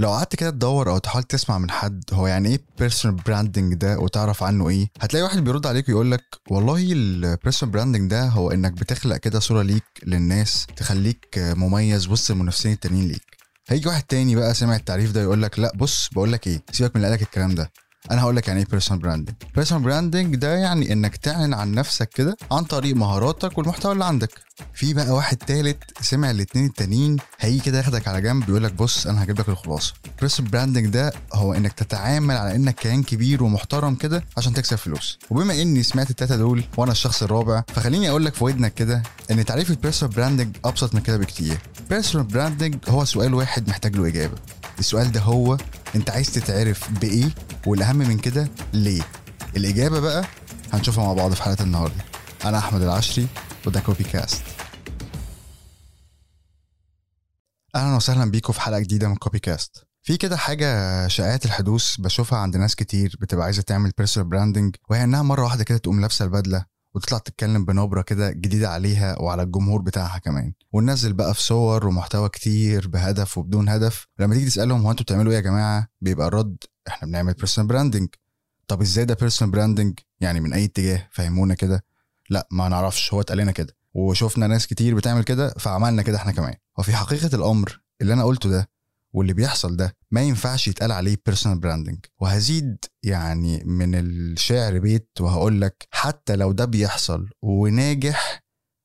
لو قعدت كده تدور أو تحاول تسمع من حد هو يعني إيه personal branding ده وتعرف عنه إيه هتلاقي واحد بيرد عليك ويقول لك والله ال personal branding ده هو انك بتخلق كده صورة ليك للناس تخليك مميز وسط المنافسين التانيين ليك. هيجي واحد تاني بقى سمع التعريف ده يقول لك لا بص بقول لك إيه سيبك من اللي قالك الكلام ده. أنا هقول لك يعني إيه personal branding personal branding ده يعني إنك تعلن عن نفسك كده عن طريق مهاراتك والمحتوى اللي عندك. في بقى واحد تالت سمع الاتنين التانيين هيجي كده ياخدك على جنب يقول لك بص أنا هجيب لك الخلاصة. personal branding ده هو إنك تتعامل على إنك كيان كبير ومحترم كده عشان تكسب فلوس. وبما إني سمعت التلاتة دول وأنا الشخص الرابع فخليني أقول لك في ودنك كده إن تعريف ال personal branding أبسط من كده بكتير. personal branding هو سؤال واحد محتاج له إجابة. السؤال ده هو انت عايز تتعرف بإيه والأهم من كده ليه؟ الإجابة بقى هنشوفها مع بعض في حلقة النهارده. أنا أحمد العشري وده كوبي كاست أهلا وسهلا بيكم في حلقة جديدة من كوبي كاست في كده حاجة شائعة الحدوث بشوفها عند ناس كتير بتبقى عايزة تعمل personal branding وهي إنها مرة واحدة كده تقوم لابسة البدلة وتطلع تتكلم بنبرة كده جديدة عليها وعلى الجمهور بتاعها كمان. وننزل بقى في صور ومحتوى كتير بهدف وبدون هدف. لما تيجي تسألهم هو أنتوا بتعملوا إيه يا جماعة؟ بيبقى الرد إحنا بنعمل personal branding طب إزاي ده personal branding يعني من أي اتجاه؟ فهمونا كده. لا ما نعرفش. هو اتقال لنا كده. وشفنا ناس كتير بتعمل كده فعملنا كده إحنا كمان. وفي حقيقة الأمر اللي أنا قلته ده واللي بيحصل ده ما ينفعش يتقال عليه personal branding وهزيد يعني من الشعر بيت وهقول لك حتى لو ده بيحصل وناجح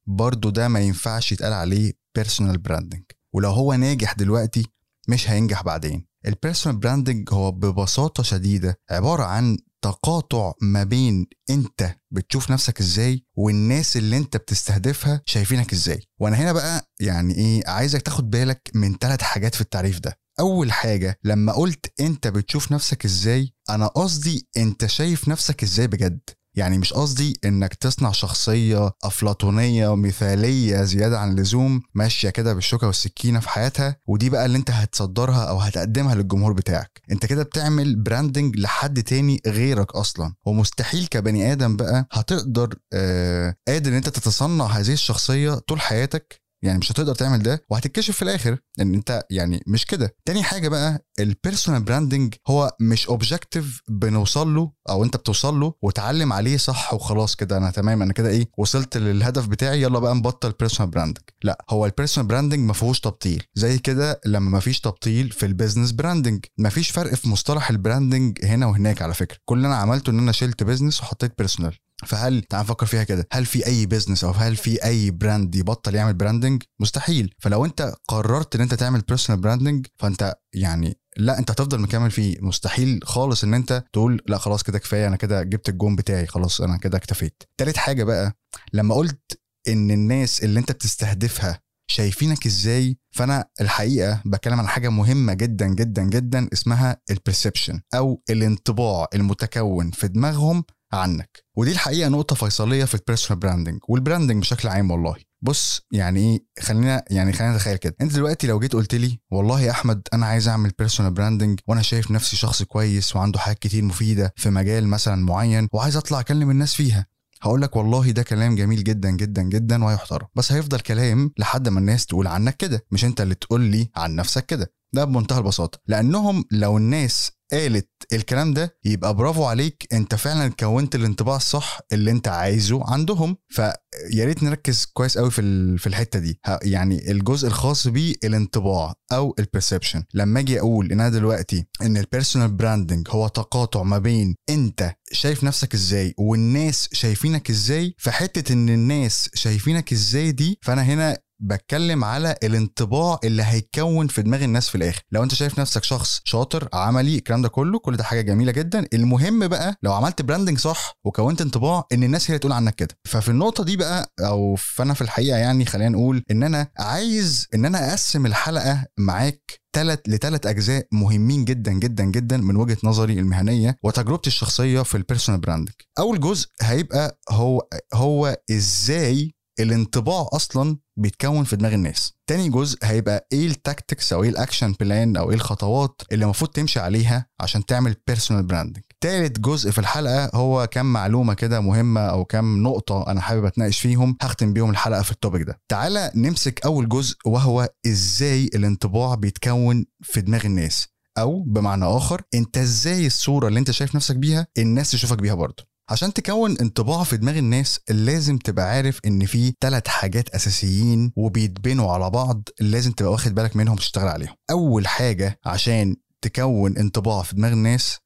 برضه ده ما ينفعش يتقال عليه personal branding ولو هو ناجح دلوقتي مش هينجح بعدين. ال personal branding هو ببساطة شديدة عبارة عن تقاطع ما بين انت بتشوف نفسك إزاي والناس اللي انت بتستهدفها شايفينك إزاي. وأنا هنا بقى يعني إيه عايزك تاخد بالك من ثلاث حاجات في التعريف ده. أول حاجة لما قلت أنت بتشوف نفسك إزاي أنا قصدي أنت شايف نفسك إزاي بجد. يعني مش قصدي إنك تصنع شخصية أفلاطونية مثالية زيادة عن اللزوم ماشية كده بالشوكة والسكينة في حياتها ودي بقى اللي أنت هتصدرها أو هتقدمها للجمهور بتاعك. أنت كده بتعمل branding لحد تاني غيرك أصلا. ومستحيل كبني آدم بقى هتقدر آه قادر إن أنت تتصنع هذه الشخصية طول حياتك يعني مش هتقدر تعمل ده وهتتكشف في الآخر إن أنت يعني مش كده. تاني حاجة بقى ال personal branding هو مش objective بنوصل له أو أنت بتوصل له وتعلم عليه صح وخلاص كده أنا تمام أنا كده إيه وصلت للهدف بتاعي يلا بقى نبطل personal branding لا هو ال personal branding ما فيهوش تبطيل. زي كده لما ما فيش تبطيل في ال business branding ما فيش فرق في مصطلح ال branding هنا وهناك على فكرة. كل اللي أنا عملته إن أنا شلت business وحطيت personal فهل تعال نفكر فيها كده. هل في أي business أو هل في أي brand يبطل يعمل branding مستحيل. فلو أنت قررت إن أنت تعمل personal branding فأنت يعني لا أنت هتفضل مكمل فيه. مستحيل خالص إن أنت تقول لا خلاص كده كفاية أنا كده جبت الجون بتاعي خلاص أنا كده اكتفيت. تالت حاجة بقى لما قلت إن الناس اللي أنت بتستهدفها شايفينك إزاي فأنا الحقيقة بتكلم عن حاجة مهمة جدا جدا جدا اسمها ال perception أو الانطباع المتكون في دماغهم عنك. ودي الحقيقة نقطة فيصلية في ال personal branding وال branding بشكل عام والله. بص يعني إيه؟ خلينا يعني خلينا نتخيل كده. أنت دلوقتي لو جيت قلت لي والله يا أحمد أنا عايز أعمل personal branding وأنا شايف نفسي شخص كويس وعنده حاجات كتير مفيدة في مجال مثلا معين وعايز أطلع أكلم الناس فيها. هقول لك والله ده كلام جميل جدا جدا جدا وهيحترم. بس هيفضل كلام لحد ما الناس تقول عنك كده مش أنت اللي تقول لي عن نفسك كده. ده بمنتهى البساطة. لأنهم لو الناس قالت الكلام ده يبقى برافو عليك انت فعلا كونت الانطباع الصح اللي انت عايزه عندهم. فيا ريت نركز كويس قوي في في الحتة دي. يعني الجزء الخاص بيه الانطباع أو ال perception لما أجي أقول إن أنا دلوقتي إن ال personal branding هو تقاطع ما بين أنت شايف نفسك إزاي والناس شايفينك إزاي فحتة إن الناس شايفينك إزاي دي فأنا هنا بتكلم على الانطباع اللي هيتكون في دماغ الناس في الآخر. لو أنت شايف نفسك شخص شاطر عملي الكلام ده كله كل ده حاجة جميلة جدا. المهم بقى لو عملت branding صح وكونت انطباع إن الناس هي اللي تقول عنك كده. ففي النقطة دي بقى أو فأنا في الحقيقة يعني خلينا نقول إن أنا عايز إن أنا أقسم الحلقة معاك ثلاث لثلاث أجزاء مهمين جدا جدا جدا من وجهة نظري المهنية وتجربتي الشخصية في ال personal branding أول جزء هيبقى هو هو إزاي الانطباع أصلا بيتكون في دماغ الناس. تاني جزء هيبقى إيه ال tactics أو إيه ال action plan أو إيه الخطوات اللي المفروض تمشي عليها عشان تعمل personal branding تالت جزء في الحلقة هو كام معلومة كده مهمة أو كام نقطة أنا حابب أتناقش فيهم هختم بيهم الحلقة في ال topic ده. تعالى نمسك أول جزء وهو إزاي الانطباع بيتكون في دماغ الناس. أو بمعنى آخر أنت إزاي الصورة اللي أنت شايف نفسك بيها الناس تشوفك بيها برضه. عشان تكون انطباع في دماغ الناس لازم تبقى عارف إن في ثلاث حاجات أساسيين وبيتبنوا على بعض لازم تبقى واخد بالك منهم وتشتغل عليهم. أول حاجة عشان تكون انطباع في دماغ الناس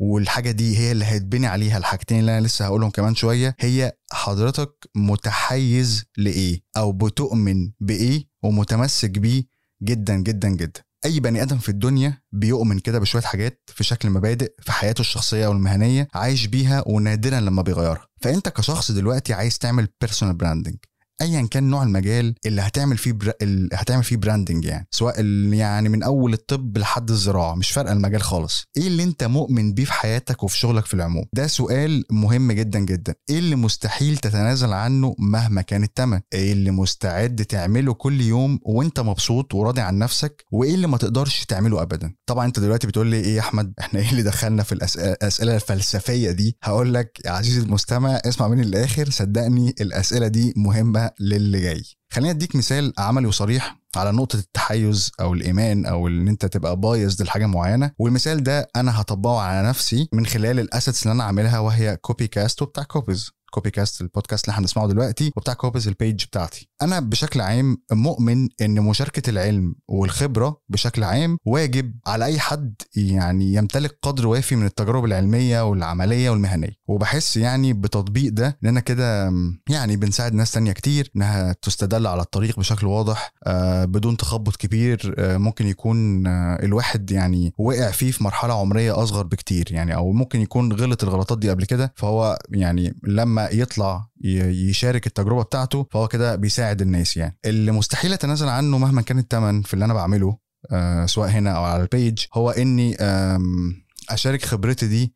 والحاجة دي هي اللي هيتبني عليها الحاجتين اللي أنا لسه هقولهم كمان شوية هي حضرتك متحيز لإيه؟ أو بتؤمن بإيه؟ ومتمسك بيه جدا جدا جدا. أي بني آدم في الدنيا بيؤمن كده بشوية حاجات في شكل مبادئ في حياته الشخصية والمهنية عايش بيها ونادرا لما بيغيرها. فأنت كشخص دلوقتي عايز تعمل personal branding ايا كان نوع المجال اللي هتعمل فيه بر... اللي هتعمل فيه branding يعني. سواء. يعني من أول الطب لحد الزراعة مش فارقة المجال خالص. إيه اللي أنت مؤمن بيه في حياتك وفي شغلك في العموم؟ ده سؤال مهم جدا جدا. إيه اللي مستحيل تتنازل عنه مهما كان الثمن إيه اللي مستعد تعمله كل يوم وأنت مبسوط وراضي عن نفسك؟ وإيه اللي ما تقدرش تعمله ابدا؟ طبعا أنت دلوقتي بتقول لي إيه يا أحمد؟ إحنا إيه اللي دخلنا في الأسئلة الفلسفية دي؟ هقول لك يا عزيزي المستمع اسمع مني للاخر صدقني الأسئلة دي مهمة للي جاي. خليني أديك مثال عملي وصريح على نقطة التحيز أو الإيمان أو إن أنت تبقى بايظ لحاجة معينة. والمثال ده أنا هطبقه على نفسي من خلال ال assets اللي أنا عاملها وهي Copy Cast وبتاع Copies Copy Cast ال podcast اللي إحنا بنسمعه دلوقتي وبتاع Copies ال page بتاعتي. أنا بشكل عام مؤمن إن مشاركة العلم والخبرة بشكل عام واجب على أي حد يعني يمتلك قدر وافي من التجارب العلمية والعملية والمهنية. وبحس يعني بتطبيق ده اننا كده يعني بنساعد ناس تانية كتير إنها تستدل على الطريق بشكل واضح آه بدون تخبط كبير آه ممكن يكون آه الواحد يعني وقع فيه في مرحلة عمرية أصغر بكتير يعني أو ممكن يكون غلط الغلطات دي قبل كده. فهو يعني لما يطلع يشارك التجربة بتاعته فهو كده بيساعد الناس يعني. اللي مستحيل أتنازل عنه مهما كان الثمن في اللي أنا بعمله آه سواء هنا أو على البيج هو إني أشارك خبرتي دي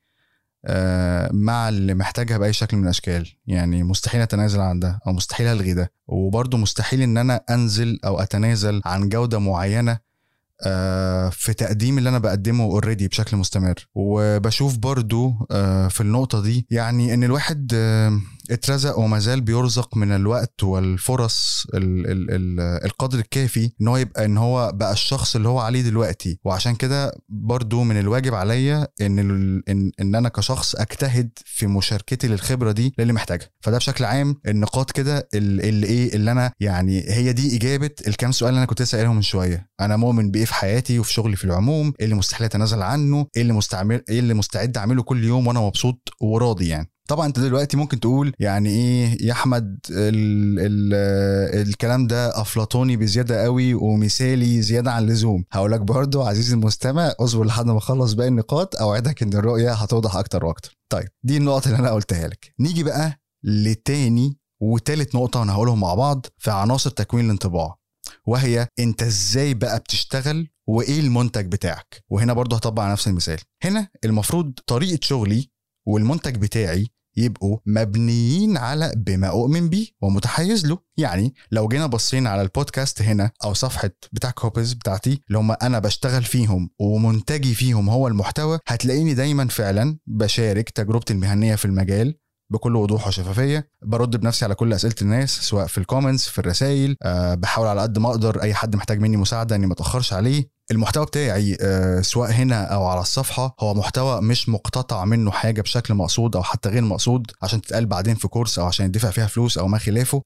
آه مع اللي محتاجها بأي شكل من الأشكال. يعني مستحيل أتنازل عن ده أو مستحيل ألغي ده. وبرضه مستحيل إن أنا أنزل أو أتنازل عن جودة معينة في تقديم اللي أنا بقدمه اوريدي بشكل مستمر. وبشوف برضو في النقطة دي يعني إن الواحد اترزق وما زال بيرزق من الوقت والفرص ال ال ال القدر الكافي إن هو يبقى إن هو بقى الشخص اللي هو عليه دلوقتي. وعشان كده برضو من الواجب عليا إن إن, إن أنا كشخص أجتهد في مشاركتي للخبرة دي للي محتاجها. فده بشكل عام النقاط كده اللي إيه اللي أنا يعني هي دي إجابة الكام سؤال اللي أنا كنت سائلهم من شوية. أنا مؤمن بإيه في حياتي وفي شغلي في العموم؟ إيه اللي مستحيل أتنازل عنه؟ إيه اللي مستعمل إيه اللي مستعد أعمله كل يوم وأنا مبسوط وراضي يعني؟ طبعا أنت دلوقتي ممكن تقول يعني إيه يا أحمد ال ال الكلام ده أفلاطوني بزيادة قوي ومثالي زيادة عن اللزوم. هقول لك برضه عزيزي المستمع اصبر لحد ما أخلص باقي النقاط أوعدك إن الرؤية هتوضح أكتر وأكتر. طيب دي النقط اللي أنا قلتها لك. نيجي بقى لتاني وتالت نقطة وأنا هقولهم مع بعض في عناصر تكوين الانطباع وهي أنت إزاي بقى بتشتغل وإيه المنتج بتاعك؟ وهنا برضه هطبق على نفس المثال. هنا المفروض طريقة شغلي والمنتج بتاعي يبقوا مبنيين على بما أؤمن بيه ومتحيز له. يعني لو جينا بصينا على البودكاست هنا أو صفحة بتاع كوبز بتاعتي اللي هم أنا بشتغل فيهم ومنتجي فيهم هو المحتوى هتلاقيني دايما فعلا بشارك تجربتي المهنية في المجال بكل وضوح وشفافية. برد بنفسي على كل أسئلة الناس سواء في ال comments في الرسائل أه بحاول على قد ما أقدر أي حد محتاج مني مساعدة إني ما أتأخرش عليه. المحتوى بتاعي أه سواء هنا أو على الصفحة هو محتوى مش مقتطع منه حاجة بشكل مقصود أو حتى غير مقصود عشان تتقال بعدين في course أو عشان يدفع فيها فلوس أو ما خلافه.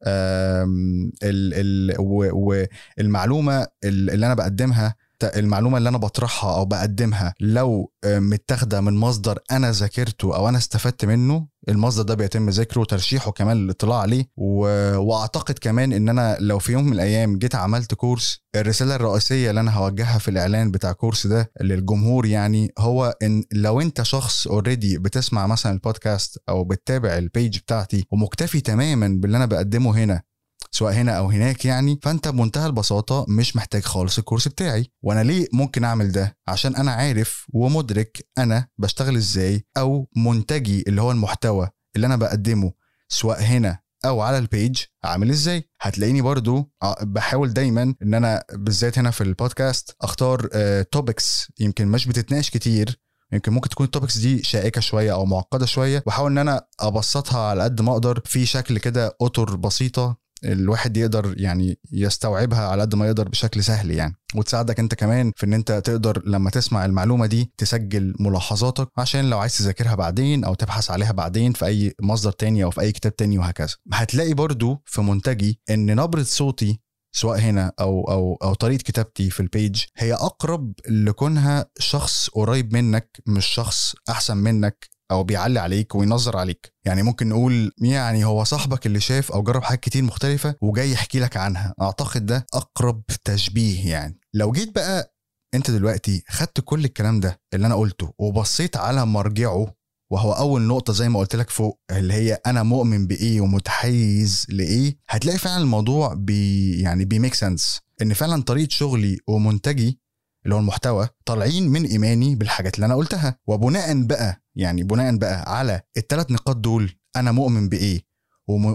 والمعلومه اللي أنا بقدمها المعلومة اللي أنا بطرحها أو بقدمها لو متاخدة من مصدر أنا ذاكرته أو أنا استفدت منه المصدر ده بيتم ذكره وترشيحه كمان للاطلاع عليه. و... وأعتقد كمان إن أنا لو في يوم من الأيام جيت عملت course الرسالة الرئيسية اللي أنا هوجهها في الإعلان بتاع ال course ده للجمهور يعني هو إن لو أنت شخص already بتسمع مثلا البودكاست أو بتتابع ال page بتاعتي ومكتفي تماما باللي أنا بقدمه هنا سواء هنا أو هناك يعني فأنت بمنتهى البساطة مش محتاج خالص ال course بتاعي. وأنا ليه ممكن أعمل ده؟ عشان أنا عارف ومدرك أنا بشتغل إزاي أو منتجي اللي هو المحتوى اللي أنا بقدمه سواء هنا أو على ال page عامل إزاي. هتلاقيني برضو بحاول دايما إن أنا بالذات هنا في البودكاست أختار topics يمكن مش بتتناقش كتير. يمكن ممكن تكون ال topics دي شائكة شوية أو معقدة شوية. واحاول إن أنا أبسطها على قد ما أقدر في شكل كده أطر بسيطة الواحد يقدر يعني يستوعبها على قد ما يقدر بشكل سهل يعني. وتساعدك انت كمان في ان انت تقدر لما تسمع المعلومة دي تسجل ملاحظاتك عشان لو عايز تذاكرها بعدين أو تبحث عليها بعدين في أي مصدر تاني أو في أي كتاب تاني وهكذا. هتلاقي برضو في منتجي إن نبرة صوتي سواء هنا أو أو أو طريقة كتابتي في ال page هي أقرب لكونها شخص قريب منك مش شخص أحسن منك أو بيعلي عليك وينظر عليك. يعني ممكن نقول يعني هو صاحبك اللي شاف أو جرب حاجات كتير مختلفة وجاي يحكي لك عنها. أعتقد ده أقرب تشبيه يعني. لو جيت بقى أنت دلوقتي خدت كل الكلام ده اللي أنا قلته وبصيت على مرجعه وهو أول نقطة زي ما قلت لك فوق اللي هي أنا مؤمن بإيه ومتحيز لإيه هتلاقي فعلا الموضوع بي يعني بي make sense إن فعلا طريقة شغلي ومنتجي اللي هو المحتوى طالعين من إيماني بالحاجات اللي أنا قلتها. وبناء بقى يعني بناء بقى على الثلاث نقاط دول أنا مؤمن بإيه؟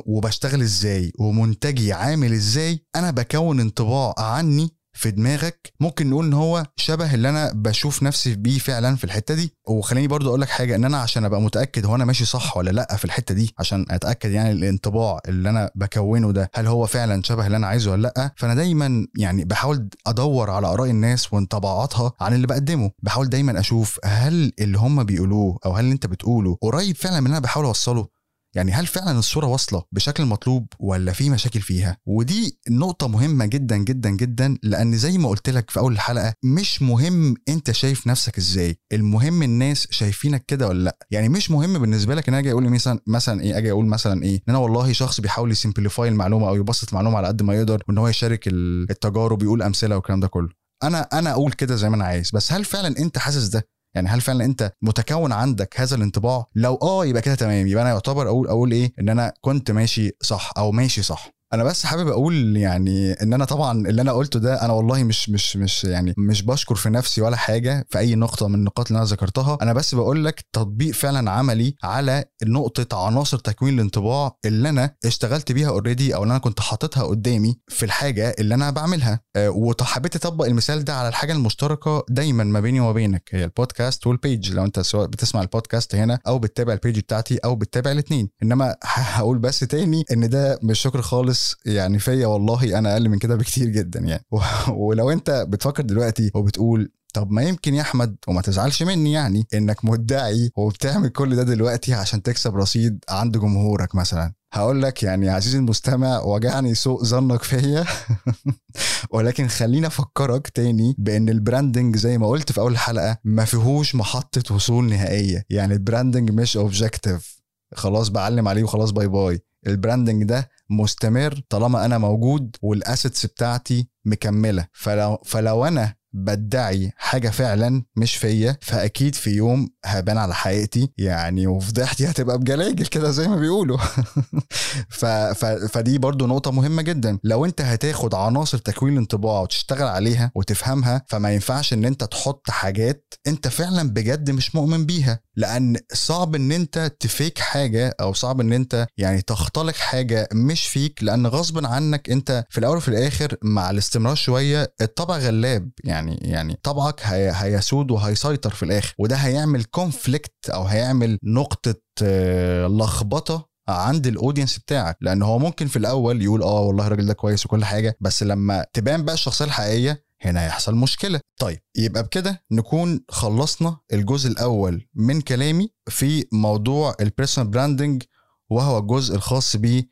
وبشتغل إزاي؟ ومنتجي عامل إزاي؟ أنا بكون انطباع عني في دماغك ممكن نقول إن هو شبه اللي أنا بشوف نفسي بيه فعلا في الحتة دي. وخليني برضو أقول لك حاجة إن أنا عشان أبقى متأكد هو أنا ماشي صح ولا لأ في الحتة دي عشان أتأكد يعني الانطباع اللي أنا بكونه ده هل هو فعلا شبه اللي أنا عايزه ولا لأ. فأنا دايما يعني بحاول أدور على آراء الناس وانطباعاتها عن اللي بقدمه. بحاول دايما أشوف هل اللي هم بيقولوه أو هل اللي أنت بتقوله قريب فعلا من اللي أنا بحاول أوصله. يعني هل فعلا الصورة واصلة بشكل مطلوب ولا في مشاكل فيها؟ ودي نقطة مهمة جدا جدا جدا لأن زي ما قلت لك في أول الحلقة مش مهم أنت شايف نفسك إزاي المهم الناس شايفينك كده ولا لأ. يعني مش مهم بالنسبة لك إن أجي أقول مثلا مثلا إيه أجي أقول مثلا إيه إن أنا والله شخص بيحاول يسمبليفاي المعلومة أو يبسط المعلومة على قد ما يقدر وإن هو يشارك التجارب ويقول أمثلة والكلام ده كله. أنا أنا أقول كده زي ما أنا عايز. بس هل فعلا أنت حاسس ده؟ يعني هل فعلا أنت متكون عندك هذا الانطباع؟ لو آه يبقى كده تمام. يبقى أنا يعتبر أقول أقول إيه؟ إن أنا كنت ماشي صح أو ماشي صح. أنا بس حابب أقول يعني إن أنا طبعا اللي أنا قلته ده أنا والله مش مش مش يعني مش بشكر في نفسي ولا حاجة في أي نقطة من النقاط اللي أنا ذكرتها. أنا بس بقول لك تطبيق فعلا عملي على نقطة عناصر تكوين الانطباع اللي أنا اشتغلت بيها already أو اللي أنا كنت حاططها قدامي في الحاجة اللي أنا بعملها. أه وحبيت أطبق المثال ده على الحاجة المشتركة دايما ما بيني وما بينك هي ال podcast وال page لو أنت سواء بتسمع البودكاست هنا أو بتتابع ال page بتاعتي أو بتتابع الاثنين إنما هقول بس تاني إن ده مش شكر خالص يعني في فيا والله أنا أقل من كده بكتير جدا يعني. ولو أنت بتفكر دلوقتي وبتقول طب ما يمكن يا أحمد وما تزعلش مني يعني إنك مدعي وبتعمل كل ده دلوقتي عشان تكسب رصيد عند جمهورك مثلا. هقول لك يعني عزيزي المستمع وجعني سوء ظنك فيا. ولكن خليني أفكرك تاني بإن ال branding زي ما قلت في أول الحلقة ما فيهوش محطة وصول نهائية. يعني ال branding مش objective خلاص بعلم عليه وخلاص bye bye ال branding ده مستمر طالما أنا موجود وال assets بتاعتي مكملة. فلو فلو أنا بدعي حاجة فعلا مش فيا فأكيد في يوم هبان على حقيقتي. يعني وفضحتي هتبقى بجلاجل كده زي ما بيقولوا. ف... ف... فدي برضو نقطة مهمة جدا. لو أنت هتاخد عناصر تكوين الانطباع وتشتغل عليها وتفهمها فما ينفعش إن أنت تحط حاجات أنت فعلا بجد مش مؤمن بيها. لأن صعب إن أنت ت fake حاجة أو صعب إن أنت يعني تختلق حاجة مش فيك لأن غصب عنك أنت في الأول وفي الآخر مع الاستمرار شوية الطبع غلاب. يعني يعني طبعك هي هيسود وهيسيطر في الآخر وده هيعمل conflict أو هيعمل نقطة آه، لخبطة عند ال audience بتاعك. لأن هو ممكن في الأول يقول آه والله الراجل ده كويس وكل حاجة بس لما تبان بقى الشخصية الحقيقية هنا هيحصل مشكلة. طيب يبقى بكده نكون خلصنا الجزء الأول من كلامي في موضوع ال personal branding وهو الجزء الخاص بيه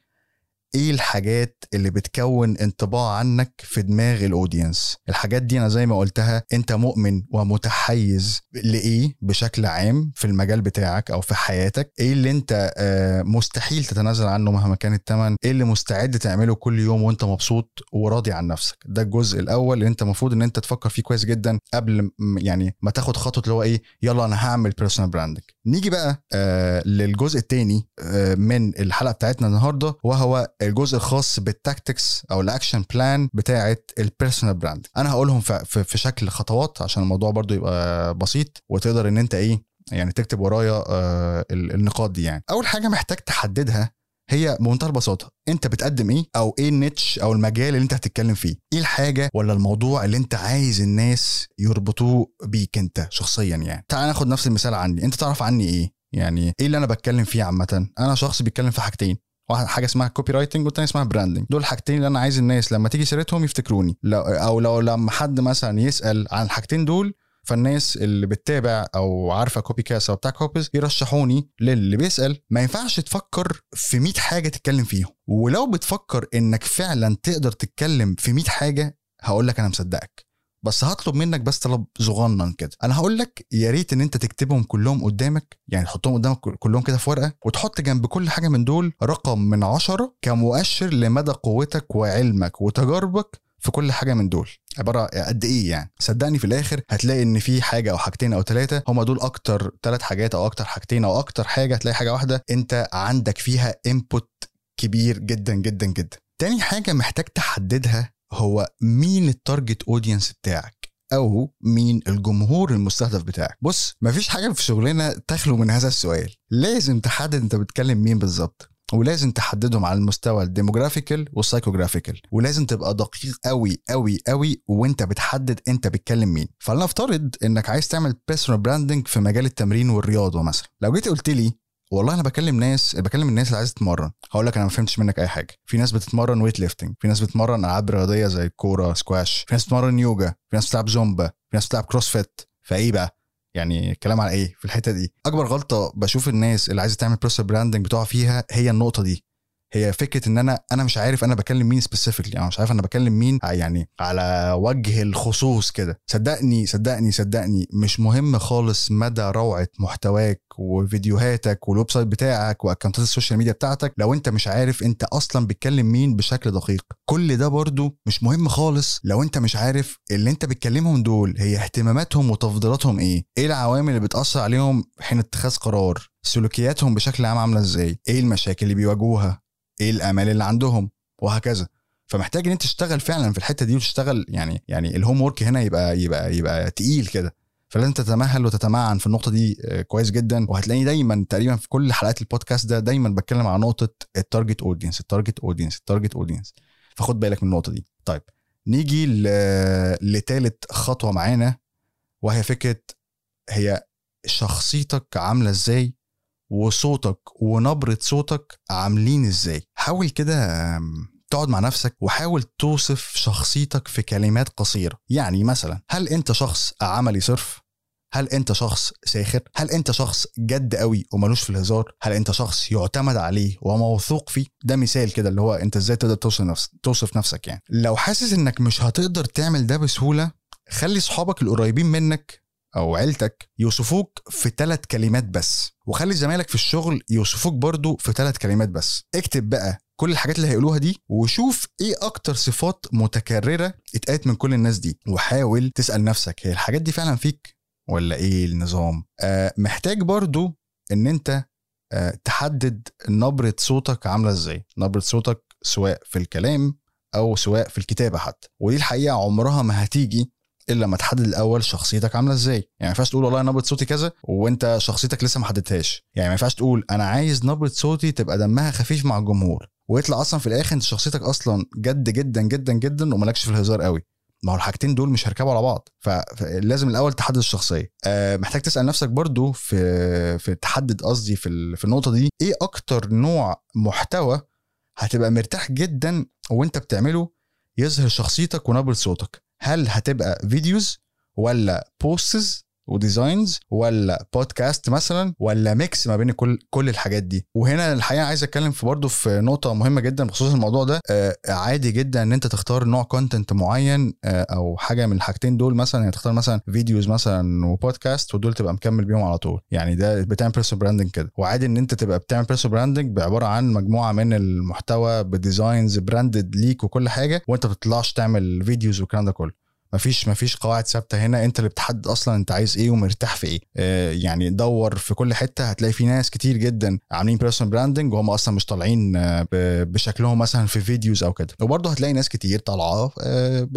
إيه الحاجات اللي بتكون انطباع عنك في دماغ ال audience الحاجات دي أنا زي ما قلتها أنت مؤمن ومتحيز لإيه بشكل عام في المجال بتاعك أو في حياتك؟ إيه اللي أنت آه، مستحيل تتنازل عنه مهما كان الثمن إيه اللي مستعد تعمله كل يوم وأنت مبسوط وراضي عن نفسك؟ ده الجزء الأول اللي أنت المفروض إن أنت تفكر فيه كويس جدا قبل يعني ما تاخد خطوة اللي هو إيه يلا أنا هعمل personal branding نيجي بقى آه للجزء الثاني آه من الحلقة بتاعتنا النهارده وهو الجزء الخاص بال tactics أو ال action plan بتاعه ال personal brand أنا هقولهم في شكل خطوات عشان الموضوع برضو يبقى بسيط وتقدر إن أنت إيه يعني تكتب ورايا آه النقاط دي يعني. أول حاجة محتاج تحددها هي بمنتهى البساطة. انت بتقدم إيه؟ أو إيه ال niche أو المجال اللي انت هتتكلم فيه؟ إيه الحاجة ولا الموضوع اللي انت عايز الناس يربطوه بيك انت شخصيا يعني؟ تعال ناخد نفس المثال عني. انت تعرف عني إيه؟ يعني إيه اللي أنا بتكلم فيه عامة؟ أنا شخص بيتكلم في حاجتين. واحد حاجة اسمها copywriting والتانية اسمها branding دول الحاجتين اللي أنا عايز الناس لما تيجي سيرتهم يفتكروني. لو أو لو لما حد مثلا يسأل عن الحاجتين دول فالناس اللي بتتابع أو عارفة كوبي كاس أو بتاع كوبيز يرشحوني للي بيسأل ما ينفعش تفكر في 100 حاجة تتكلم فيهم. ولو بتفكر إنك فعلا تقدر تتكلم في 100 حاجة هقول لك أنا مصدقك. بس هطلب منك بس طلب صغنن كده. أنا هقول لك يا ريت إن أنت تكتبهم كلهم قدامك يعني تحطهم قدامك كلهم كده في ورقة وتحط جنب كل حاجة من دول رقم من عشرة كمؤشر لمدى قوتك وعلمك وتجاربك في كل حاجة من دول. عبارة قد إيه يعني؟ صدقني في الآخر هتلاقي إن في حاجة أو حاجتين أو ثلاثة هما دول أكتر ثلاث حاجات أو أكتر حاجتين أو أكتر حاجة هتلاقي حاجة واحدة أنت عندك فيها input كبير جدا جدا جدا. تاني حاجة محتاج تحددها هو مين ال target audience بتاعك أو مين الجمهور المستهدف بتاعك. بص مفيش حاجة في شغلنا تخلو من هذا السؤال. لازم تحدد أنت بتكلم مين بالظبط. ولازم تحددهم على المستوى ال demographical وال psychographical ولازم تبقى دقيق قوي قوي قوي وانت بتحدد انت بتكلم مين. فلنفترض انك عايز تعمل personal branding في مجال التمرين والرياضة مثلا. لو جيت قلت لي والله أنا بكلم ناس بكلم الناس اللي عايزة تتمرن. هقول لك أنا ما فهمتش منك أي حاجة. في ناس بتتمرن weight lifting في ناس بتتمرن ألعاب رياضية زي الكورة سكواش في ناس بتتمرن يوجا في ناس بتلعب زومبا في ناس بتلعب CrossFit فإيه بقى؟ يعني الكلام على إيه في الحتة دي؟ أكبر غلطة بشوف الناس اللي عايزة تعمل personal branding بتقع فيها هي النقطة دي. هي فكرة إن أنا أنا مش عارف أنا بكلم مين specifically يعني مش عارف أنا بكلم مين يعني على وجه الخصوص كده. صدقني صدقني صدقني مش مهم خالص مدى روعة محتواك وفيديوهاتك وال website بتاعك وأكونتات ال social media بتاعتك. لو أنت مش عارف أنت أصلا بتكلم مين بشكل دقيق. كل ده برضو مش مهم خالص لو أنت مش عارف اللي أنت بتكلمهم دول هي اهتماماتهم وتفضيلاتهم إيه. إيه العوامل اللي بتأثر عليهم حين اتخاذ قرار؟ سلوكياتهم بشكل عام عاملة إزاي؟ إيه المشاكل اللي بيواجهوها؟ إيه الأمال اللي عندهم؟ وهكذا. فمحتاج إن أنت تشتغل فعلا في الحتة دي وتشتغل يعني يعني ال homework هنا يبقى يبقى يبقى تقيل كده. فلازم تتمهل وتتمعن في النقطة دي آه، كويس جدا. وهتلاقيني دايما تقريبا في كل حلقات البودكاست ده دايما بتكلم عن نقطة ال target audience ال target audience ال target audience فخد بالك من النقطة دي. طيب نيجي لتالت خطوة معانا وهي فكرة هي شخصيتك عاملة إزاي وصوتك ونبرة صوتك عاملين إزاي. حاول كده تقعد مع نفسك وحاول توصف شخصيتك في كلمات قصيرة. يعني مثلا هل أنت شخص عملي صرف؟ هل أنت شخص ساخر؟ هل أنت شخص جد قوي وملوش في الهزار؟ هل أنت شخص يعتمد عليه وموثوق فيه؟ ده مثال كده اللي هو أنت إزاي تقدر توصف نفسك توصف نفسك يعني. لو حاسس إنك مش هتقدر تعمل ده بسهولة خلي صحابك القريبين منك أو عيلتك يوصفوك في ثلاث كلمات بس. وخلي زمايلك في الشغل يوصفوك برضو في ثلاث كلمات بس. اكتب بقى كل الحاجات اللي هيقولوها دي وشوف إيه أكتر صفات متكررة اتقالت من كل الناس دي. وحاول تسأل نفسك هي الحاجات دي فعلا فيك ولا إيه النظام؟ آه محتاج برضو إن أنت آه تحدد نبرة صوتك عاملة إزاي. نبرة صوتك سواء في الكلام أو سواء في الكتابة حتى. ودي الحقيقة عمرها ما هتيجي إلا لما تحدد الأول شخصيتك عاملة إزاي. يعني ما ينفعش تقول والله نبرة صوتي كذا وأنت شخصيتك لسه ما حددتهاش. يعني ما ينفعش تقول أنا عايز نبرة صوتي تبقى دمها خفيف مع الجمهور. ويطلع أصلا في الآخر انت شخصيتك أصلا جد جدا جدا جدا ومالكش في الهزار قوي. ما هو الحاجتين دول مش هيركبوا على بعض. فلازم الأول تحدد الشخصية. أه محتاج تسأل نفسك برضو في في تحدد قصدي في في النقطة دي. إيه أكتر نوع محتوى هتبقى مرتاح جدا وأنت بتعمله يظهر شخصيتك ونبرة صوتك؟ هل هتبقى videos ولا posts و designs ولا بودكاست مثلا ولا mix ما بين كل كل الحاجات دي. وهنا الحقيقة عايز أتكلم في برضه في نقطة مهمة جدا بخصوص الموضوع ده. آه عادي جدا إن أنت تختار نوع content معين آه أو حاجة من الحاجتين دول مثلا. يعني تختار مثلا videos مثلا وبودكاست ودول تبقى مكمل بيهم على طول. يعني ده بتعمل personal branding كده. وعادي إن أنت تبقى بتعمل personal branding بعبارة عن مجموعة من المحتوى ب designs branded ليك وكل حاجة وأنت ما بتطلعش تعمل videos والكلام ده كله. مفيش مفيش قواعد ثابتة هنا. انت اللي بتحدد أصلا انت عايز إيه ومرتاح في إيه. آه يعني دور في كل حتة هتلاقي في ناس كتير جدا عاملين personal branding وهم أصلا مش طالعين آه بشكلهم مثلا في videos أو كده. وبرضه هتلاقي ناس كتير طالعة آه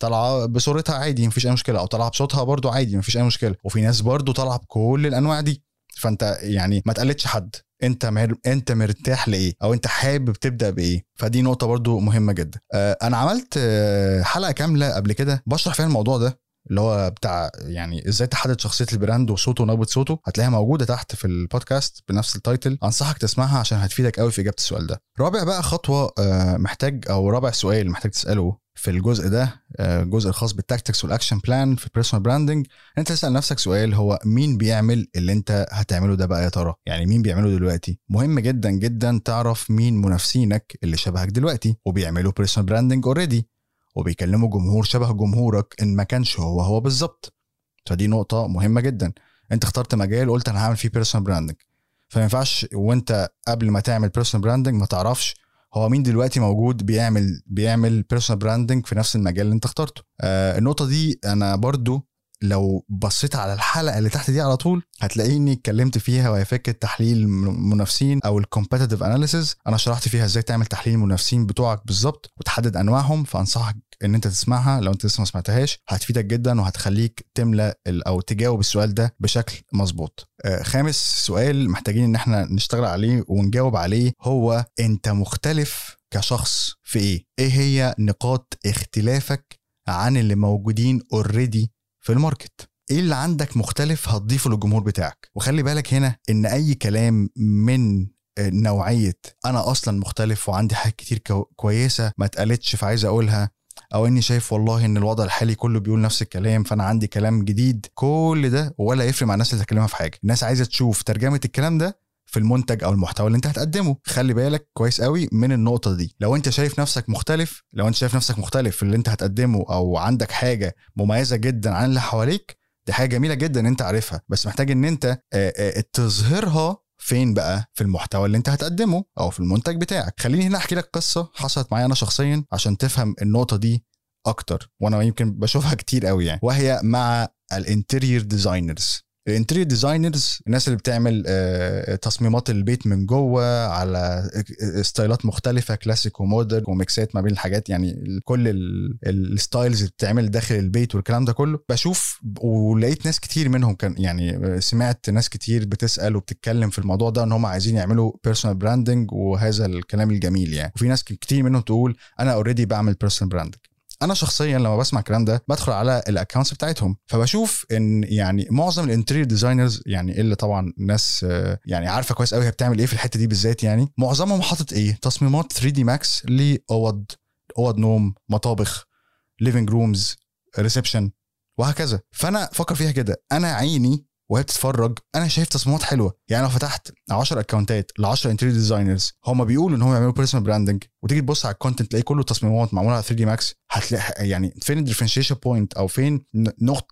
طالعة بصورتها عادي مفيش أي مشكلة. أو طالعة بصوتها برضه عادي مفيش أي مشكلة. وفي ناس برضه طالعة بكل الأنواع دي. فانت يعني ما تقلدش حد. انت مر... انت مرتاح لإيه؟ أو انت حابب تبدأ بإيه؟ فدي نقطة برضو مهمة جدا. آه أنا عملت آه حلقة كاملة قبل كده بشرح فيها الموضوع ده اللي هو بتاع يعني إزاي تحدد شخصية ال brand وصوته ونبرة صوته. هتلاقيها موجودة تحت في البودكاست بنفس ال title أنصحك تسمعها عشان هتفيدك قوي في إجابة السؤال ده. رابع بقى خطوة آه، محتاج أو رابع سؤال محتاج تسأله في الجزء ده الجزء الخاص بال tactics وال action plan في ال personal branding أنت تسأل نفسك سؤال هو مين بيعمل اللي أنت هتعمله ده بقى يا ترى؟ يعني مين بيعمله دلوقتي؟ مهم جدا جدا تعرف مين منافسينك اللي شبهك دلوقتي وبيعملوا personal branding already وبيكلموا جمهور شبه جمهورك إن ما كانش هو هو بالظبط. فدي نقطة مهمة جدا. أنت اخترت مجال وقلت أنا هعمل فيه personal branding فما ينفعش وأنت قبل ما تعمل personal branding ما تعرفش هو مين دلوقتي موجود بيعمل بيعمل personal branding في نفس المجال اللي انت اخترته. آه النقطة دي أنا برضو لو بصيت على الحلقة اللي تحت دي على طول هتلاقيني اتكلمت فيها وهي فكرة تحليل المنافسين أو ال competitive analysis أنا شرحت فيها إزاي تعمل تحليل المنافسين بتوعك بالظبط وتحدد أنواعهم فأنصحك ان انت تسمعها لو انت لسه ما سمعتهاش هتفيدك جدا وهتخليك تملى أو تجاوب السؤال ده بشكل مظبوط. آه خامس سؤال محتاجين إن إحنا نشتغل عليه ونجاوب عليه هو أنت مختلف كشخص في إيه؟ إيه هي نقاط اختلافك عن اللي موجودين already في ال market؟ إيه اللي عندك مختلف هتضيفه للجمهور بتاعك؟ وخلي بالك هنا إن أي كلام من نوعية أنا أصلا مختلف وعندي حاجات كتير كويسة ما اتقالتش فعايز أقولها أو إني شايف والله إن الوضع الحالي كله بيقول نفس الكلام فأنا عندي كلام جديد. كل ده ولا يفرق مع الناس اللي تكلمها في حاجة. الناس عايزة تشوف ترجمة الكلام ده في المنتج أو المحتوى اللي أنت هتقدمه. خلي بالك كويس قوي من النقطة دي. لو أنت شايف نفسك مختلف لو أنت شايف نفسك مختلف في اللي أنت هتقدمه أو عندك حاجة مميزة جدا عن اللي حواليك دي حاجة جميلة جدا إن أنت عارفها. بس محتاج إن أنت تظهرها فين بقى؟ في المحتوى اللي انت هتقدمه أو في المنتج بتاعك. خليني هنا احكي لك قصة حصلت معايا أنا شخصيا عشان تفهم النقطة دي أكتر وأنا يمكن بشوفها كتير قوي يعني. وهي مع ال interior designers ال interior designers الناس اللي بتعمل آه، تصميمات البيت من جوه على ستايلات مختلفة classic و modern وميكسات ما بين الحاجات يعني كل ال styles اللي بتتعمل داخل البيت والكلام ده كله. بشوف ولقيت ناس كتير منهم كان يعني سمعت ناس كتير بتسأل وبتتكلم في الموضوع ده إن هم عايزين يعملوا personal branding وهذا الكلام الجميل يعني. وفي ناس كتير منهم تقول أنا already بعمل personal branding أنا شخصيا لما بسمع الكلام ده بدخل على ال accounts بتاعتهم فبشوف إن يعني معظم ال interior designers يعني اللي طبعا ناس يعني عارفة كويس قوي هي بتعمل إيه في الحتة دي بالذات يعني معظمهم حاطط إيه؟ تصميمات 3D Max لأوض أوض نوم مطابخ living rooms reception وهكذا. فأنا فكر فيها كده. أنا عيني وهي بتتفرج أنا شايف تصميمات حلوة. يعني لو فتحت 10 اكونتات ل 10 interior designers هم بيقولوا إن هم يعملوا personal branding وتيجي تبص على ال content تلاقي كله تصميمات معمولة على 3D Max هتلاقي يعني فين ال differentiation point أو فين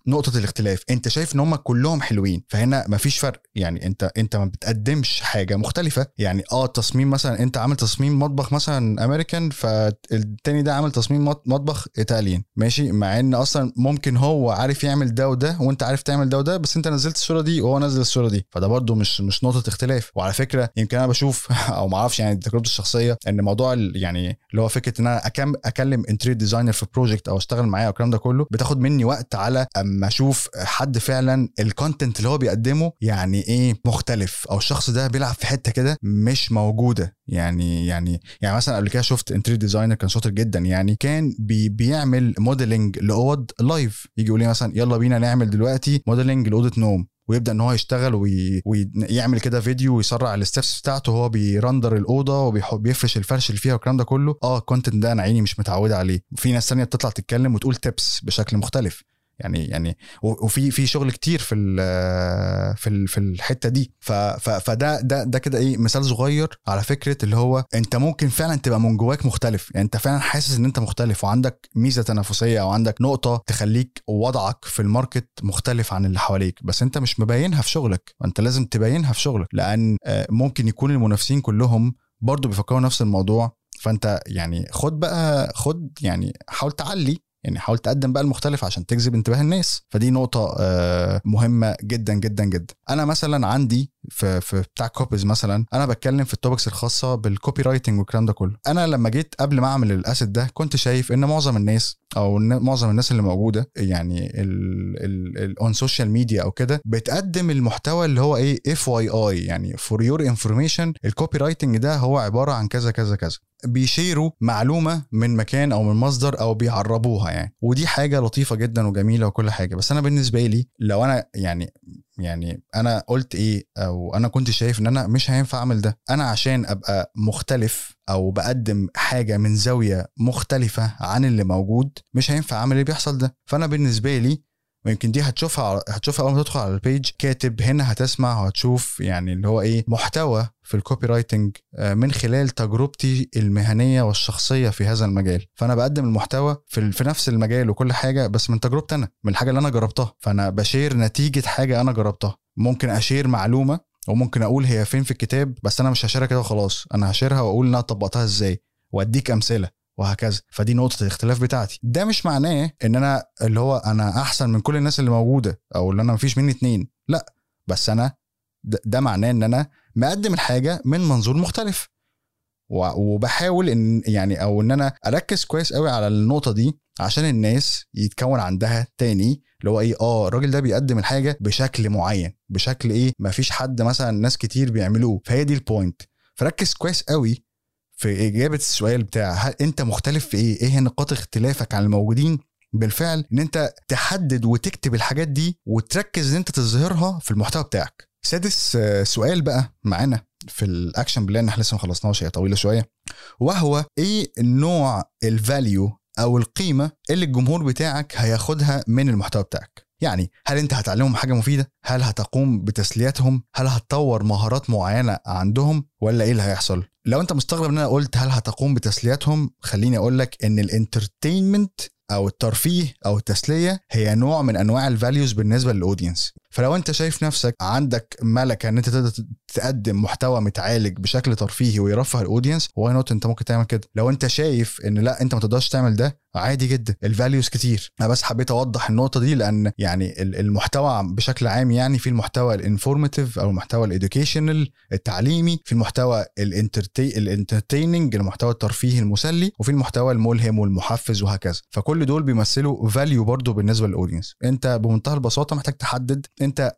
نقطة الاختلاف؟ أنت شايف إن هم كلهم حلوين فهنا مفيش فرق. يعني أنت أنت ما بتقدمش حاجة مختلفة. يعني آه تصميم مثلا أنت عامل تصميم مطبخ مثلا امريكان فالتاني ده عامل تصميم مطبخ ايطاليان ماشي؟ مع إن أصلا ممكن هو عارف يعمل ده وده وأنت عارف تعمل ده وده بس أنت نزلت الصورة دي وهو نزل الصورة دي. فده برده مش مش نقطة اختلاف. وعلى فكرة يمكن أنا بشوف أو ما أعرفش يعني تجربتي الشخصية إن موضوع يعني اللي هو فكرة إن أنا أكلم interior designer في project أو أشتغل معاه أو الكلام ده كله بتاخد مني وقت على أما أشوف حد فعلا ال content اللي هو بيقدمه يعني إيه مختلف. أو الشخص ده بيلعب في حتة كده مش موجودة. يعني يعني يعني مثلا قبل كده شفت interior designer كان شاطر جدا. يعني كان بي بيعمل modeling لأوض live يجي يقول لي مثلا يلا بينا نعمل دلوقتي modeling لأوضة نوم. ويبدأ إن هو يشتغل وي... ويعمل كده فيديو ويسرع ال steps بتاعته وهو بي render الأوضة وبيفرش الفرش اللي فيها والكلام ده كله. آه ال content ده أنا عيني مش متعودة عليه. وفي ناس ثانية بتطلع تتكلم وتقول tips بشكل مختلف. يعني يعني وفي في شغل كتير في في في الحتة دي. فده ده ده كده إيه مثال صغير على فكرة اللي هو أنت ممكن فعلا تبقى من جواك مختلف. يعني أنت فعلا حاسس إن أنت مختلف وعندك ميزة تنافسية أو عندك نقطة تخليك وضعك في ال market مختلف عن اللي حواليك. بس أنت مش مبينها في شغلك. أنت لازم تبينها في شغلك. لأن ممكن يكون المنافسين كلهم برضه بيفكروا نفس الموضوع. فأنت يعني خد بقى خد يعني حاول تعلي يعني حاول تقدم بقى المختلف عشان تجذب انتباه الناس. فدي نقطة آه، مهمة جدا جدا جدا. أنا مثلا عندي في في بتاع كوبيز مثلا أنا بتكلم في ال topics الخاصة بال copywriting والكلام ده كله. أنا لما جيت قبل ما أعمل ال asset ده كنت شايف إن معظم الناس أو معظم الناس اللي موجودة يعني on social media أو كده بتقدم المحتوى اللي هو إيه FYI يعني for your information ال copywriting ده هو عبارة عن كذا كذا كذا. بي share وا معلومة من مكان أو من مصدر أو بيعربوها يعني. ودي حاجة لطيفة جدا وجميلة وكل حاجة. بس أنا بالنسبة لي لو أنا يعني يعني أنا قلت إيه أو أنا كنت شايف إن أنا مش هينفع أعمل ده. أنا عشان أبقى مختلف أو بقدم حاجة من زاوية مختلفة عن اللي موجود مش هينفع أعمل اللي بيحصل ده. فأنا بالنسبة لي ويمكن دي هتشوفها هتشوفها أول ما تدخل على ال page كاتب هنا هتسمع وهتشوف يعني اللي هو إيه محتوى في ال copywriting آه، من خلال تجربتي المهنية والشخصية في هذا المجال. فأنا بقدم المحتوى في في نفس المجال وكل حاجة بس من تجربتي أنا من الحاجة اللي أنا جربتها. فأنا ب share نتيجة حاجة أنا جربتها. ممكن أ share معلومة وممكن أقول هي فين في الكتاب بس أنا مش ه share ها كده وخلاص. أنا ه share ها وأقول ان أنا طبقتها إزاي. وأديك أمثلة. وهكذا. فدي نقطة الاختلاف بتاعتي. ده مش معناه إن أنا اللي هو أنا أحسن من كل الناس اللي موجودة أو إن أنا مفيش مني اتنين. لأ بس أنا ده, ده معناه إن أنا مقدم الحاجة من منظور مختلف. وبحاول إن يعني أو إن أنا أركز كويس قوي على النقطة دي عشان الناس يتكون عندها تاني اللي هو إيه آه الراجل ده بيقدم الحاجة بشكل معين بشكل إيه مفيش حد مثلا ناس كتير بيعملوه. فهي دي البوينت فركز كويس قوي في إجابة السؤال بتاع هل أنت مختلف في إيه؟ إيه نقاط اختلافك عن الموجودين؟ بالفعل إن أنت تحدد وتكتب الحاجات دي وتركز إن أنت تظهرها في المحتوى بتاعك. سادس آه، سؤال بقى معانا في ال action plan إحنا لسه ما خلصناش هي طويلة شوية. وهو إيه نوع ال value أو القيمة اللي الجمهور بتاعك هياخدها من المحتوى بتاعك؟ يعني هل انت هتعلمهم حاجة مفيدة؟ هل هتقوم بتسليتهم هل هتطور مهارات معينة عندهم؟ ولا إيه اللي هيحصل؟ لو انت مستغرب ان أنا قلت هل هتقوم بتسليتهم خليني أقول لك ان ال entertainment أو الترفيه أو التسلية هي نوع من انواع ال values بالنسبة لل audience فلو انت شايف نفسك عندك ملكة ان انت تقدر تقدم محتوى متعالج بشكل ترفيهي ويرفه ال audience why not انت ممكن تعمل كده. لو انت شايف ان لا انت ما تقدرش تعمل ده عادي جدا. ال values كتير. أنا بس حبيت اوضح النقطة دي لأن يعني ال- المحتوى بشكل عام يعني في المحتوى ال informative أو المحتوى ال educational التعليمي في المحتوى ال enterta- ال entertaining المحتوى الترفيهي المسلي وفي المحتوى الملهم والمحفز وهكذا. فكل دول بيمثلوا value برضو بالنسبة لل audience انت بمنتهى البساطة محتاج تحدد انت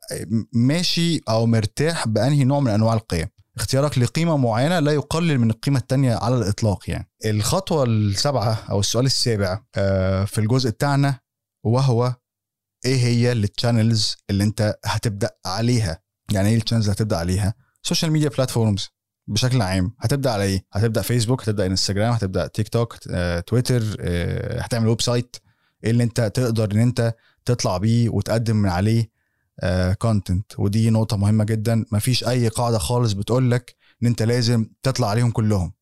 ماشي أو مرتاح بأنهي نوع من أنواع القيم. اختيارك لقيمة معينة لا يقلل من القيمة التانية على الإطلاق يعني. الخطوة السابعة أو السؤال السابع آه، في الجزء بتاعنا وهو إيه هي ال channels اللي أنت هتبدأ عليها؟ يعني إيه ال channels اللي هتبدأ عليها؟ social media platforms بشكل عام. هتبدأ على إيه؟ هتبدأ فيسبوك هتبدأ انستجرام هتبدأ تيك توك تويتر هتعمل website إيه اللي أنت تقدر إن أنت تطلع بيه وتقدم من عليه؟ content ودي نقطة مهمة جدا. مفيش أي قاعدة خالص بتقول لك إن أنت لازم تطلع عليهم كلهم.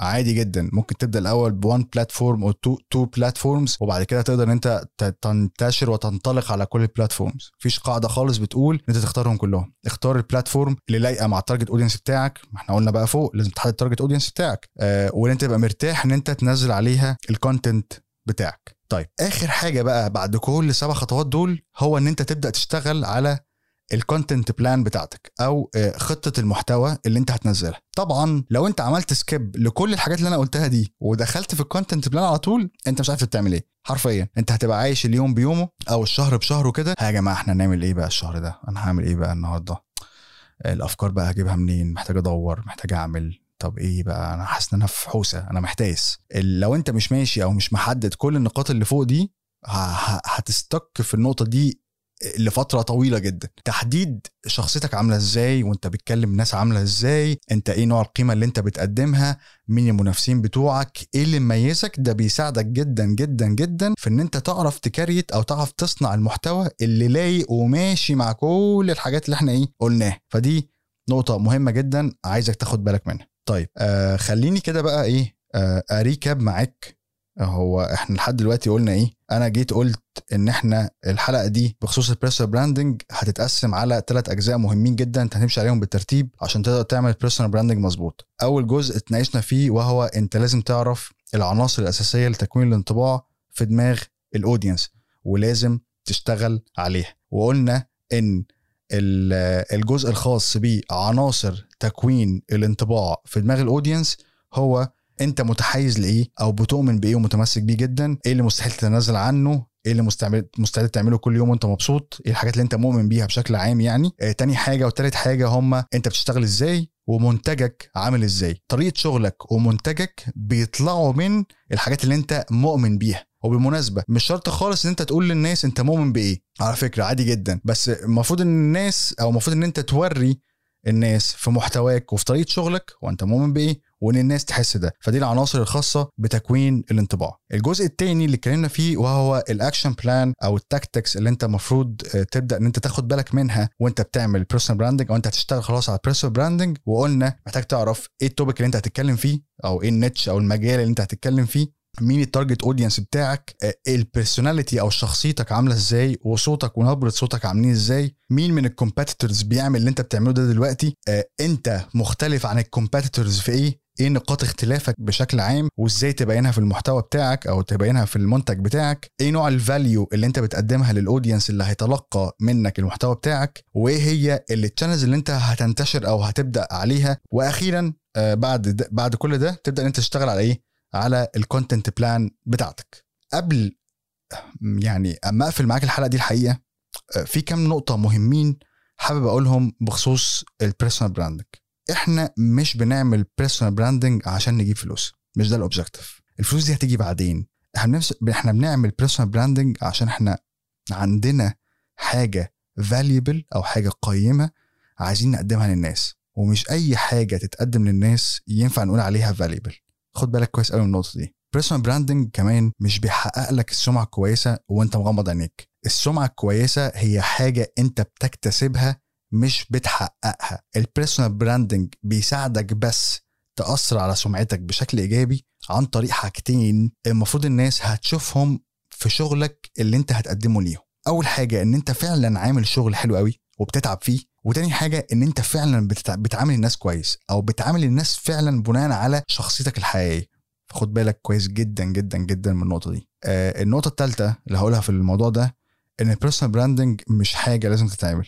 عادي جدا. ممكن تبدأ الأول ب one platform أو two two platforms وبعد كده تقدر إن أنت تنتشر وتنطلق على كل ال platforms مفيش قاعدة خالص بتقول إن أنت تختارهم كلهم. اختار ال platform اللي لايقة مع ال target audience بتاعك. ما إحنا قلنا بقى فوق لازم تحدد ال target audience بتاعك. آه وإن أنت تبقى مرتاح إن أنت تنزل عليها ال content بتاعك. طيب. آخر حاجة بقى بعد كل السبع خطوات دول هو إن أنت تبدأ تشتغل على ال content plan بتاعتك أو آه، خطة المحتوى اللي أنت هتنزلها. طبعا لو أنت عملت skip لكل الحاجات اللي أنا قلتها دي ودخلت في ال content plan على طول أنت مش عارف بتعمل إيه. حرفيا. أنت هتبقى عايش اليوم بيومه أو الشهر بشهره كده. يا جماعة إحنا هنعمل إيه بقى الشهر ده؟ أنا هعمل إيه بقى النهارده؟ الأفكار بقى هجيبها منين؟ محتاج أدور محتاج أعمل. طب إيه بقى؟ أنا حاسس إن أنا في حوسة أنا محتاس. لو أنت مش ماشي أو مش محدد كل النقاط اللي فوق دي هتستك في النقطة دي لفترة طويلة جدا. تحديد شخصيتك عاملة إزاي وأنت بتكلم ناس عاملة إزاي أنت إيه نوع القيمة اللي أنت بتقدمها مين المنافسين بتوعك إيه اللي مميزك؟ ده بيساعدك جدا جدا جدا في إن أنت تعرف تكريت أو تعرف تصنع المحتوى اللي لايق وماشي مع كل الحاجات اللي إحنا إيه قلناها. فدي نقطة مهمة جدا عايزك تاخد بالك منها. طيب آه خليني كده بقى إيه آه أ recap معاك. هو إحنا لحد دلوقتي قلنا إيه أنا جيت قلت إن إحنا الحلقة دي بخصوص ال personal branding هتتقسم على ثلاث أجزاء مهمين جدا أنت هتمشي عليهم بالترتيب عشان تقدر تعمل personal branding مظبوط. أول جزء اتناقشنا فيه وهو أنت لازم تعرف العناصر الأساسية لتكوين الانطباع في دماغ ال audience ولازم تشتغل عليها. وقلنا إن الجزء الخاص بعناصر تكوين الانطباع في دماغ ال audience هو انت متحيز لإيه أو بتؤمن بإيه ومتمسك بيه جدا؟ إيه اللي مستحيل تتنازل عنه؟ إيه اللي مستعد تعمله كل يوم وأنت مبسوط؟ إيه الحاجات اللي أنت مؤمن بيها بشكل عام يعني؟ آه تاني حاجة وتالت حاجة هما أنت بتشتغل إزاي ومنتجك عامل إزاي؟ طريقة شغلك ومنتجك بيطلعوا من الحاجات اللي أنت مؤمن بيها. وبالمناسبه مش شرط خالص ان انت تقول للناس انت مؤمن بايه. على فكره عادي جدا. بس المفروض ان الناس أو المفروض ان انت توري الناس في محتواك وفي طريقة شغلك وانت مؤمن بايه وان الناس تحس ده. فدي العناصر الخاصة بتكوين الانطباع. الجزء الثاني اللي اتكلمنا فيه وهو ال action plan أو ال tactics اللي انت المفروض تبدأ ان انت تاخد بالك منها وانت بتعمل personal branding أو انت هتشتغل خلاص على personal branding وقلنا محتاج تعرف إيه ال topic اللي انت هتتكلم فيه أو إيه ال niche أو المجال اللي انت هتتكلم فيه. مين ال target audience بتاعك؟ ال personality أو شخصيتك عاملة إزاي؟ وصوتك ونبرة صوتك عاملين إزاي؟ مين من ال competitors بيعمل اللي أنت بتعمله ده دلوقتي؟ أنت مختلف عن ال competitors في إيه؟ إيه نقاط اختلافك بشكل عام؟ وإزاي تبينها في المحتوى بتاعك أو تبينها في المنتج بتاعك؟ إيه نوع ال value اللي أنت بتقدمها لل audience اللي هيتلقى منك المحتوى بتاعك؟ وإيه هي ال channels اللي أنت هتنتشر أو هتبدأ عليها؟ وأخيرا بعد بعد كل ده تبدأ إن أنت تشتغل على إيه؟ على ال content plan بتاعتك. قبل يعني أما أقفل معاك الحلقة دي الحقيقة في كام نقطة مهمين حابب أقولهم بخصوص ال personal branding إحنا مش بنعمل personal branding عشان نجيب فلوس. مش ده ال objective الفلوس دي هتيجي بعدين. إحنا إحنا بنعمل personal branding عشان إحنا عندنا حاجة valuable أو حاجة قيمة عايزين نقدمها للناس. ومش أي حاجة تتقدم للناس ينفع نقول عليها valuable خد بالك كويس قوي من النقطة دي. personal branding كمان مش بيحقق لك السمعة الكويسة وانت مغمض عينيك. السمعة الكويسة هي حاجة انت بتكتسبها مش بتحققها. ال personal branding بيساعدك بس تأثر على سمعتك بشكل إيجابي عن طريق حاجتين المفروض الناس هتشوفهم في شغلك اللي انت هتقدمه ليهم. أول حاجة إن انت فعلا عامل شغل حلو قوي. وبتتعب فيه. وتاني حاجة إن أنت فعلا بتعامل الناس كويس أو بتعامل الناس فعلا بناء على شخصيتك الحقيقية. فخد بالك كويس جدا جدا جدا من النقطة دي. آه النقطة الثالثة اللي هقولها في الموضوع ده إن ال personal branding مش حاجة لازم تتعمل.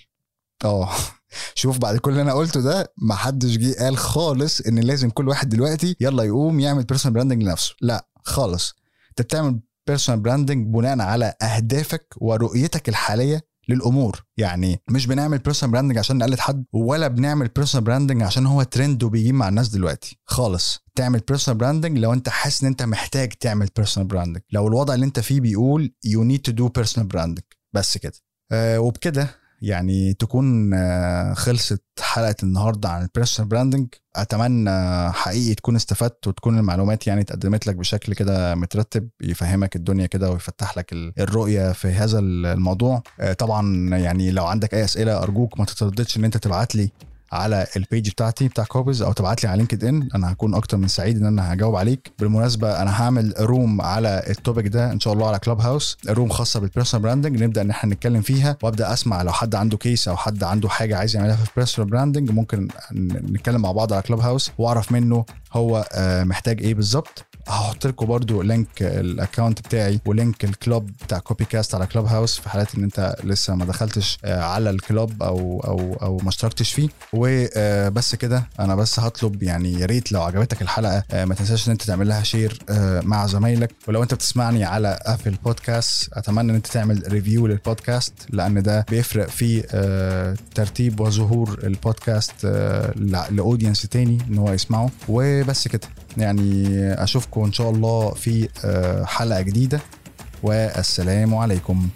آه شوف بعد كل اللي أنا قلته ده ما حدش جه قال خالص إن لازم كل واحد دلوقتي يلا يقوم يعمل personal branding لنفسه. لا خالص. أنت بتعمل personal branding بناء على أهدافك ورؤيتك الحالية للأمور. يعني مش بنعمل personal branding عشان نقلد حد ولا بنعمل personal branding عشان هو ترند وبيجيب مع الناس دلوقتي. خالص. تعمل personal branding لو انت حاسس ان انت محتاج تعمل personal branding لو الوضع اللي انت فيه بيقول you need to do personal branding بس كده. آه وبكده يعني تكون خلصت حلقة النهارده عن ال personal branding أتمنى حقيقي تكون استفدت وتكون المعلومات يعني اتقدمت لك بشكل كده مترتب يفهمك الدنيا كده ويفتح لك الرؤية في هذا الموضوع. طبعا يعني لو عندك أي أسئلة أرجوك ما تترددش إن أنت تبعت لي على ال page بتاعتي بتاع Copies أو تبعت لي على LinkedIn أنا هكون أكتر من سعيد إن أنا هجاوب عليك. بالمناسبة أنا هعمل room على ال topic ده إن شاء الله على Clubhouse room خاصة بال personal branding نبدأ إن إحنا نتكلم فيها وأبدأ أسمع لو حد عنده case أو حد عنده حاجة عايز يعملها في ال personal branding ممكن نتكلم مع بعض على Clubhouse وأعرف منه هو محتاج إيه بالظبط. هحط لكم برضو link ال account بتاعي و link ال club بتاع Copycast على Clubhouse في حالات ان انت لسه ما دخلتش على ال club أو أو أو ما اشتركتش فيه. وبس كده أنا بس هطلب يعني يا ريت لو عجبتك الحلقة ما تنساش ان انت تعمل لها share مع زمايلك. ولو انت بتسمعني على Apple Podcasts اتمنى ان انت تعمل review للبودكاست لأن ده بيفرق في ترتيب وظهور البودكاست لأودينس تاني إن هو يسمعه. وبس كده. يعني أشوفكم إن شاء الله في حلقة جديدة والسلام عليكم.